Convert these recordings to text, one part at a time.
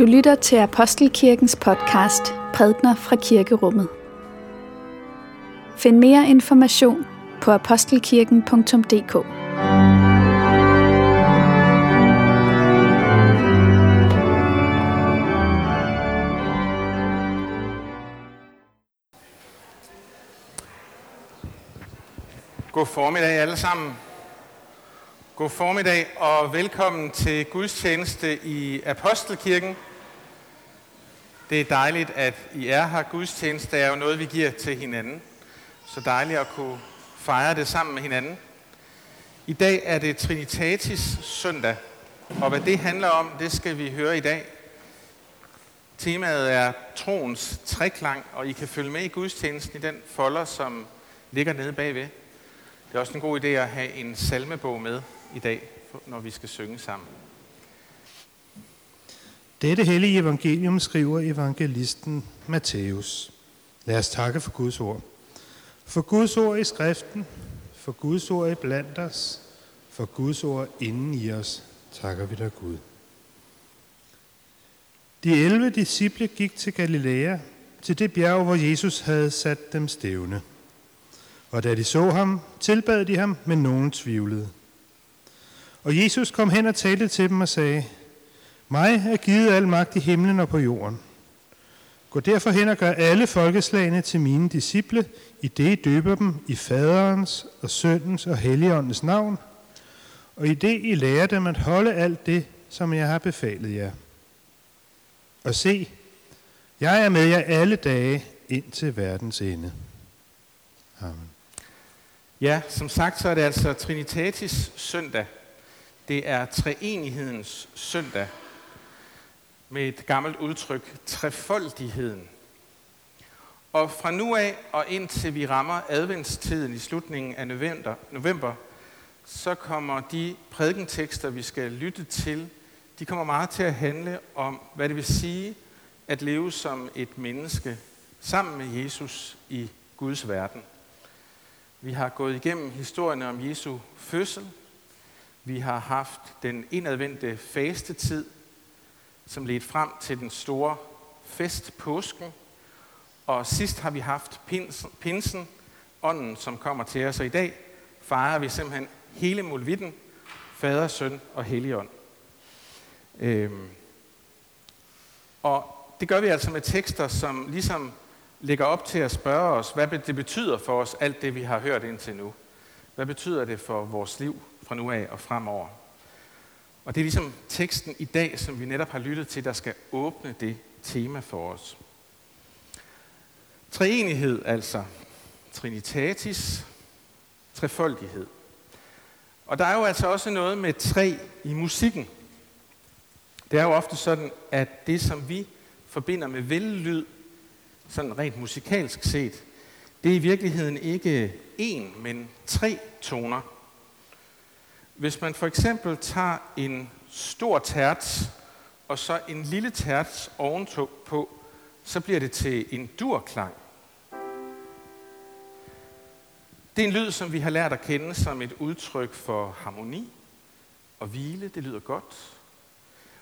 Du lytter til Apostelkirkens podcast Prædner fra Kirkerummet. Find mere information på apostelkirken.dk. God formiddag alle sammen. God formiddag og velkommen til gudstjeneste i Apostelkirken. Det er dejligt, at I er her. Gudstjeneste er jo noget, vi giver til hinanden. Så dejligt at kunne fejre det sammen med hinanden. I dag er det Trinitatis søndag, og hvad det handler om, det skal vi høre i dag. Temaet er troens treklang, og I kan følge med i gudstjenesten i den folder, som ligger nede bagved. Det er også en god idé at have en salmebog med i dag, når vi skal synge sammen. Dette hellige evangelium skriver evangelisten Matthæus. Lad os takke for Guds ord. For Guds ord i skriften, for Guds ord i blandt os, for Guds ord inden i os, takker vi dig Gud. De 11 disciple gik til Galilea, til det bjerg, hvor Jesus havde sat dem stævne. Og da de så ham, tilbad de ham, men nogen tvivlede. Og Jesus kom hen og talte til dem og sagde, mig er givet al magt i himlen og på jorden. Gå derfor hen og gør alle folkeslagene til mine disciple, i det I døber dem i faderens og søndens og helligåndens navn, og i det I lærer dem at holde alt det, som jeg har befalet jer. Og se, jeg er med jer alle dage ind til verdens ende. Amen. Ja, som sagt, så er det altså Trinitatis søndag. Det er treenighedens søndag med et gammelt udtryk, trefoldigheden. Og fra nu af og indtil vi rammer adventstiden i slutningen af november, november så kommer de prædikentekster, vi skal lytte til, de kommer meget til at handle om, hvad det vil sige at leve som et menneske sammen med Jesus i Guds verden. Vi har gået igennem historien om Jesu fødsel. Vi har haft den indadvendte fastetid, som ledte frem til den store fest påsken. Og sidst har vi haft pinsen, ånden, som kommer til os. Og i dag fejrer vi simpelthen hele mulvitten, fader, søn og helligånd. Øhm. Og det gør vi altså med tekster, som ligesom lægger op til at spørge os, hvad det betyder for os, alt det vi har hørt indtil nu. Hvad betyder det for vores liv fra nu af og fremover? Og det er ligesom teksten i dag, som vi netop har lyttet til, der skal åbne det tema for os. Treenighed altså. Trinitatis. Trefoldighed. Og der er jo altså også noget med tre i musikken. Det er jo ofte sådan, at det, som vi forbinder med vellyd, sådan rent musikalsk set, det er i virkeligheden ikke én, men tre toner. Hvis man for eksempel tager en stor terts og så en lille terts ovenpå, så bliver det til en durklang. Det er en lyd, som vi har lært at kende som et udtryk for harmoni og hvile. Det lyder godt.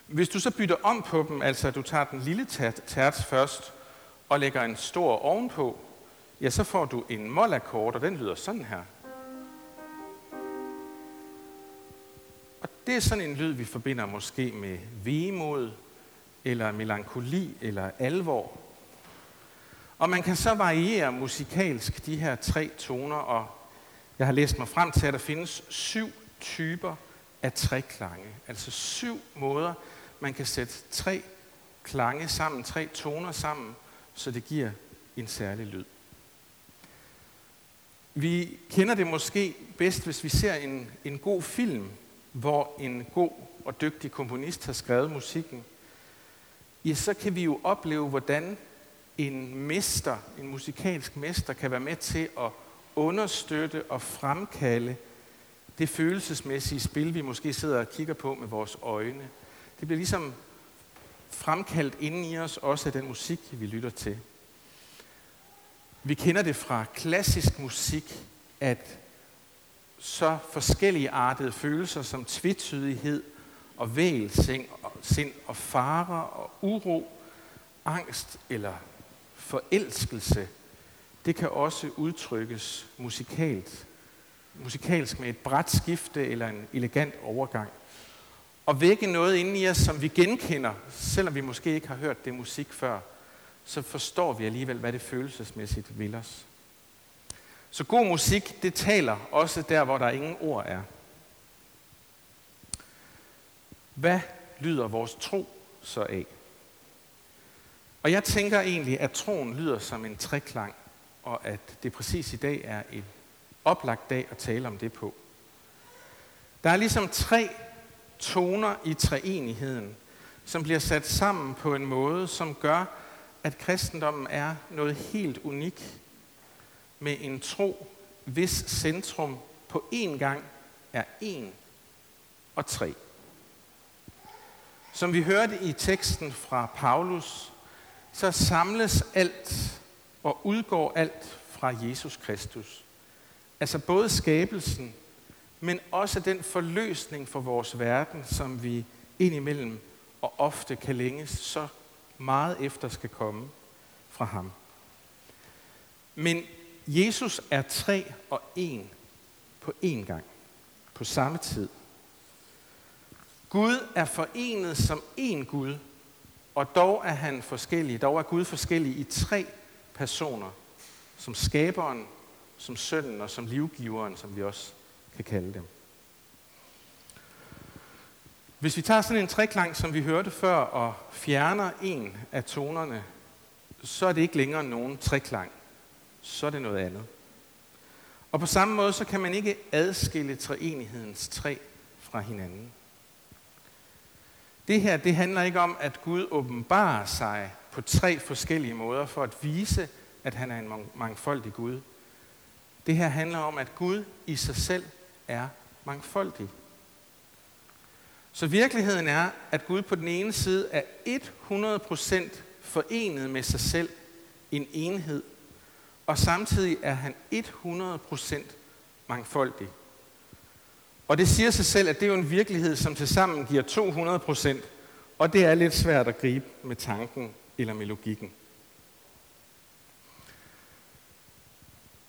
Hvis du så bytter om på dem, altså at du tager den lille terts først, og lægger en stor ovenpå, ja, så får du en målakkord, og den lyder sådan her. Og det er sådan en lyd, vi forbinder måske med vemod, eller melankoli, eller alvor. Og man kan så variere musikalsk de her tre toner, og jeg har læst mig frem til, at der findes syv typer af treklange. Altså syv måder, man kan sætte tre klange sammen, tre toner sammen, så det giver en særlig lyd. Vi kender det måske bedst, hvis vi ser en, en god film, hvor en god og dygtig komponist har skrevet musikken. Ja, så kan vi jo opleve, hvordan en mester, en musikalsk mester, kan være med til at understøtte og fremkalde det følelsesmæssige spil, vi måske sidder og kigger på med vores øjne. Det bliver ligesom fremkaldt inden i os, også af den musik, vi lytter til. Vi kender det fra klassisk musik, at så forskellige artede følelser som tvetydighed og vægelsind og, sind og farer og uro, angst eller forelskelse, det kan også udtrykkes musikalt. Musikalsk med et bræt skifte eller en elegant overgang. Og vække noget inde i os, som vi genkender, selvom vi måske ikke har hørt det musik før, så forstår vi alligevel, hvad det følelsesmæssigt vil os. Så god musik, det taler også der, hvor der ingen ord er. Hvad lyder vores tro så af? Og jeg tænker egentlig, at troen lyder som en treklang, og at det præcis i dag er en oplagt dag at tale om det på. Der er ligesom tre toner i treenigheden, som bliver sat sammen på en måde, som gør, at kristendommen er noget helt unikt med en tro, hvis centrum på én gang er en og tre. Som vi hørte i teksten fra Paulus, så samles alt og udgår alt fra Jesus Kristus. Altså både skabelsen, men også den forløsning for vores verden, som vi indimellem og ofte kan længes så meget efter skal komme fra ham. Men Jesus er tre og en på én gang, på samme tid. Gud er forenet som én Gud, og dog er han forskellig. Dog er Gud forskellig i tre personer, som skaberen, som sønnen og som livgiveren, som vi også kan kalde dem. Hvis vi tager sådan en treklang, som vi hørte før, og fjerner en af tonerne, så er det ikke længere nogen treklang. Så er det noget andet. Og på samme måde, så kan man ikke adskille treenighedens tre fra hinanden. Det her, det handler ikke om, at Gud åbenbarer sig på tre forskellige måder for at vise, at han er en mangfoldig Gud. Det her handler om, at Gud i sig selv er mangfoldig. Så virkeligheden er, at Gud på den ene side er 100% forenet med sig selv, en enhed, og samtidig er han 100% mangfoldig. Og det siger sig selv, at det er jo en virkelighed, som tilsammen giver 200%, og det er lidt svært at gribe med tanken eller med logikken.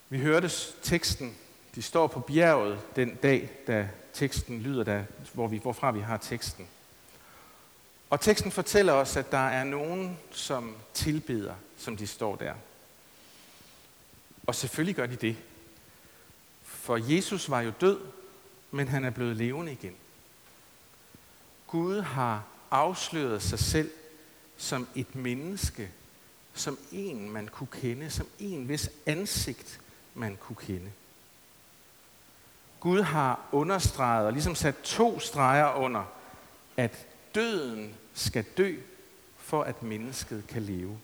Vi hørte teksten, de står på bjerget den dag, da teksten lyder, der, hvor vi, hvorfra vi har teksten. Og teksten fortæller os, at der er nogen, som tilbeder, som de står der. Og selvfølgelig gør de det. For Jesus var jo død, men han er blevet levende igen. Gud har afsløret sig selv som et menneske, som en, man kunne kende, som en, hvis ansigt man kunne kende. Gud har understreget og ligesom sat to streger under, at døden skal dø, for at mennesket kan leve.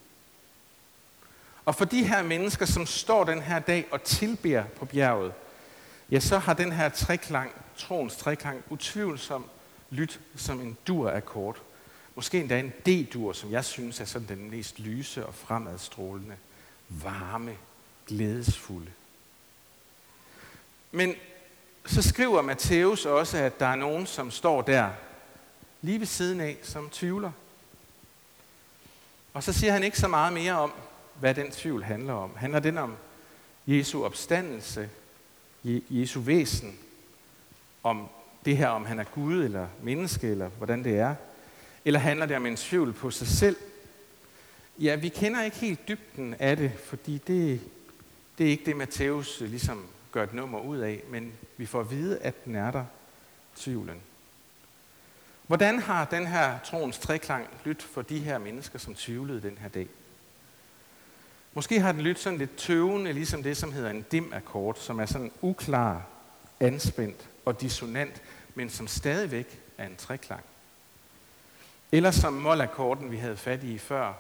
Og for de her mennesker, som står den her dag og tilbeder på bjerget, ja, så har den her treklang, troens treklang, utvivlsomt lyt som en dur-akkord. Måske endda en D-dur, som jeg synes er sådan den mest lyse og fremadstrålende, varme, glædesfulde. Men så skriver Matthæus også, at der er nogen, som står der lige ved siden af, som tvivler. Og så siger han ikke så meget mere om, hvad den tvivl handler om. Handler den om Jesu opstandelse, Jesu væsen, om det her, om han er Gud eller menneske, eller hvordan det er? Eller handler det om en tvivl på sig selv? Ja, vi kender ikke helt dybden af det, fordi det, det er ikke det, Matthæus øh, ligesom gør et nummer ud af, men vi får at vide, at den er der, tvivlen. Hvordan har den her troens treklang lyttet for de her mennesker, som tvivlede den her dag? Måske har den lyttet sådan lidt tøvende, ligesom det, som hedder en dim-akkord, som er sådan uklar, anspændt og dissonant, men som stadigvæk er en treklang. Eller som målakkorden, vi havde fat i før,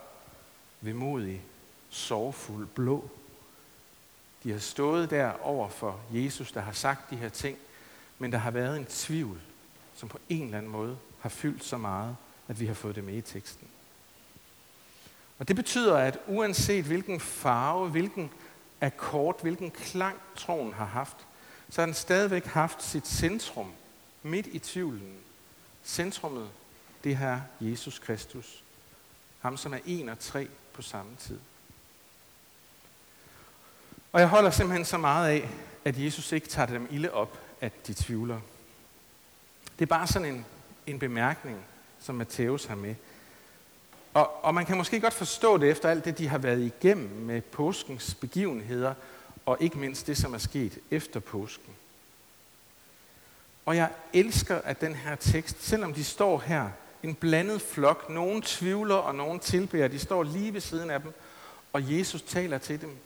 vemodig, sorgfuld, blå, de har stået der over for Jesus, der har sagt de her ting, men der har været en tvivl, som på en eller anden måde har fyldt så meget, at vi har fået det med i teksten. Og det betyder, at uanset hvilken farve, hvilken akkord, hvilken klang troen har haft, så har den stadigvæk haft sit centrum midt i tvivlen, Centrummet, det her Jesus Kristus. Ham, som er en og tre på samme tid. Og jeg holder simpelthen så meget af, at Jesus ikke tager dem ilde op, at de tvivler. Det er bare sådan en, en bemærkning, som Matthæus har med. Og, og man kan måske godt forstå det efter alt det, de har været igennem med påskens begivenheder, og ikke mindst det, som er sket efter påsken. Og jeg elsker, at den her tekst, selvom de står her, en blandet flok, nogen tvivler og nogen tilbærer, de står lige ved siden af dem, og Jesus taler til dem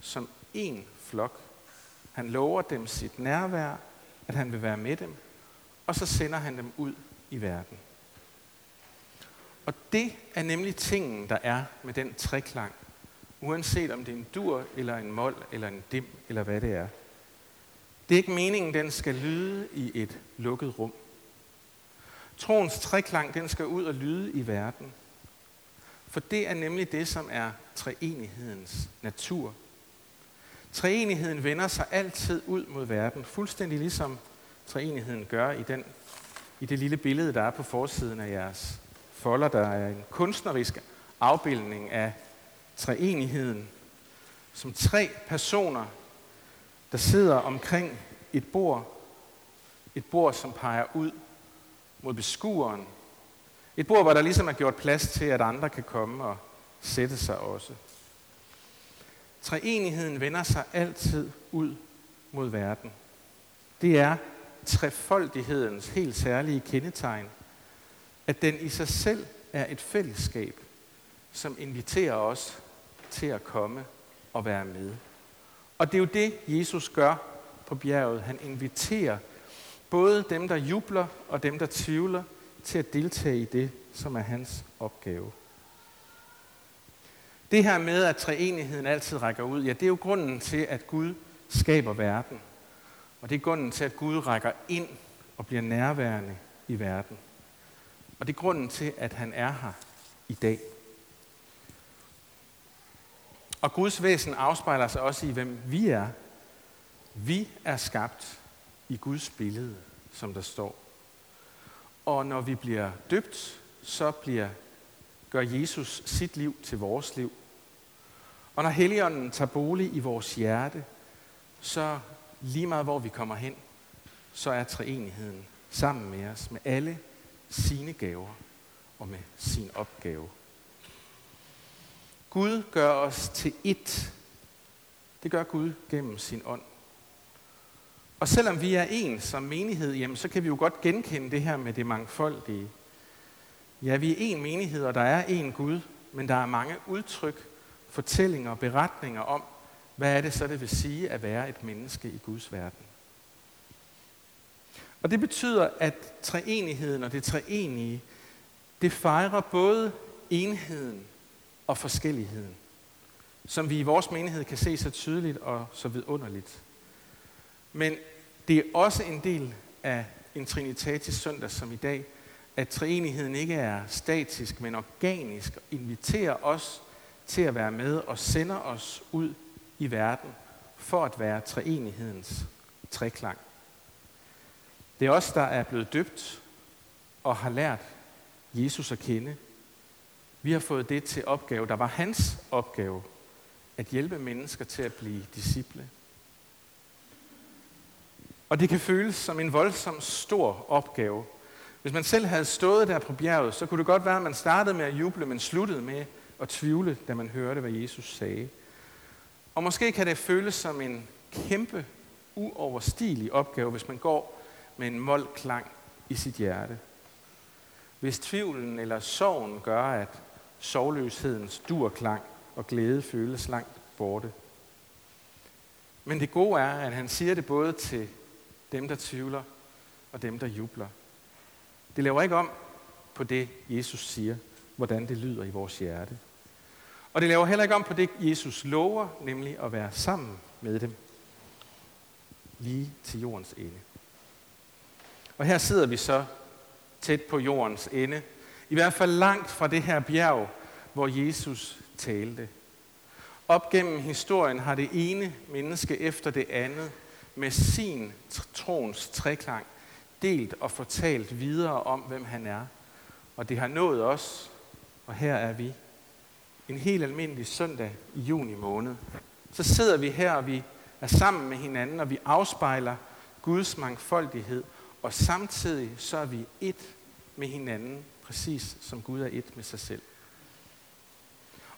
som en flok. Han lover dem sit nærvær, at han vil være med dem, og så sender han dem ud i verden. Og det er nemlig tingen, der er med den treklang, uanset om det er en dur, eller en mol, eller en dim, eller hvad det er. Det er ikke meningen, den skal lyde i et lukket rum. Troens treklang, den skal ud og lyde i verden. For det er nemlig det, som er treenighedens natur. Treenigheden vender sig altid ud mod verden, fuldstændig ligesom treenigheden gør i, den, i det lille billede, der er på forsiden af jeres folder. Der er en kunstnerisk afbildning af treenigheden, som tre personer, der sidder omkring et bord. Et bord, som peger ud mod beskueren. Et bord, hvor der ligesom er gjort plads til, at andre kan komme og sætte sig også. Treenigheden vender sig altid ud mod verden. Det er trefoldighedens helt særlige kendetegn, at den i sig selv er et fællesskab, som inviterer os til at komme og være med. Og det er jo det, Jesus gør på bjerget. Han inviterer både dem, der jubler og dem, der tvivler, til at deltage i det, som er hans opgave. Det her med, at treenigheden altid rækker ud, ja, det er jo grunden til, at Gud skaber verden. Og det er grunden til, at Gud rækker ind og bliver nærværende i verden. Og det er grunden til, at han er her i dag. Og Guds væsen afspejler sig også i, hvem vi er. Vi er skabt i Guds billede, som der står. Og når vi bliver døbt, så bliver, gør Jesus sit liv til vores liv. Og når Helligånden tager bolig i vores hjerte, så lige meget hvor vi kommer hen, så er treenigheden sammen med os, med alle sine gaver og med sin opgave. Gud gør os til ét. Det gør Gud gennem sin ånd. Og selvom vi er en som menighed, jamen, så kan vi jo godt genkende det her med det mangfoldige. Ja, vi er en menighed, og der er en Gud, men der er mange udtryk, fortællinger og beretninger om, hvad er det så, det vil sige at være et menneske i Guds verden. Og det betyder, at treenigheden og det treenige, det fejrer både enheden og forskelligheden, som vi i vores menighed kan se så tydeligt og så vidunderligt. Men det er også en del af en Trinitatis søndag som i dag, at treenigheden ikke er statisk, men organisk, og inviterer os til at være med og sender os ud i verden for at være treenighedens treklang. Det er os, der er blevet døbt og har lært Jesus at kende. Vi har fået det til opgave, der var hans opgave, at hjælpe mennesker til at blive disciple. Og det kan føles som en voldsom stor opgave. Hvis man selv havde stået der på bjerget, så kunne det godt være, at man startede med at juble, men sluttede med at tvivle, da man hørte, hvad Jesus sagde. Og måske kan det føles som en kæmpe, uoverstigelig opgave, hvis man går med en mold klang i sit hjerte. Hvis tvivlen eller sorgen gør, at sovløshedens durklang og glæde føles langt borte. Men det gode er, at han siger det både til dem, der tvivler, og dem, der jubler. Det laver ikke om på det, Jesus siger, hvordan det lyder i vores hjerte. Og det laver heller ikke om på det, Jesus lover, nemlig at være sammen med dem lige til jordens ende. Og her sidder vi så tæt på jordens ende, i hvert fald langt fra det her bjerg, hvor Jesus talte. Op gennem historien har det ene menneske efter det andet med sin troens treklang delt og fortalt videre om, hvem han er. Og det har nået os, og her er vi. En helt almindelig søndag i juni måned. Så sidder vi her, og vi er sammen med hinanden, og vi afspejler Guds mangfoldighed, og samtidig så er vi et med hinanden, præcis som Gud er et med sig selv.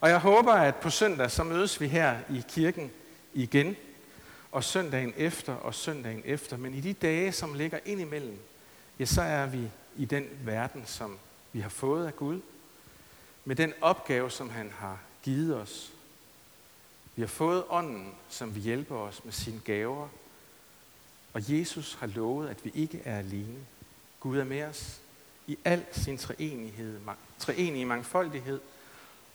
Og jeg håber, at på søndag så mødes vi her i kirken igen, og søndagen efter og søndagen efter. Men i de dage, som ligger ind imellem, ja, så er vi i den verden, som vi har fået af Gud, med den opgave, som han har givet os. Vi har fået ånden, som vil hjælpe os med sine gaver, og Jesus har lovet, at vi ikke er alene. Gud er med os i al sin treenighed, treenige mangfoldighed,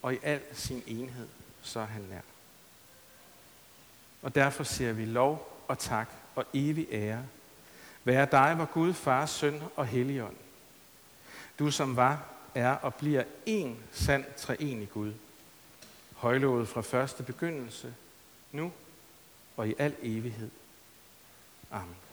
og i al sin enhed, så er han nær. Og derfor siger vi lov og tak og evig ære. Vær dig, hvor Gud, Far, Søn og Helligånd. Du som var, er og bliver en sand treenig Gud. Højlovet fra første begyndelse, nu og i al evighed. Amen.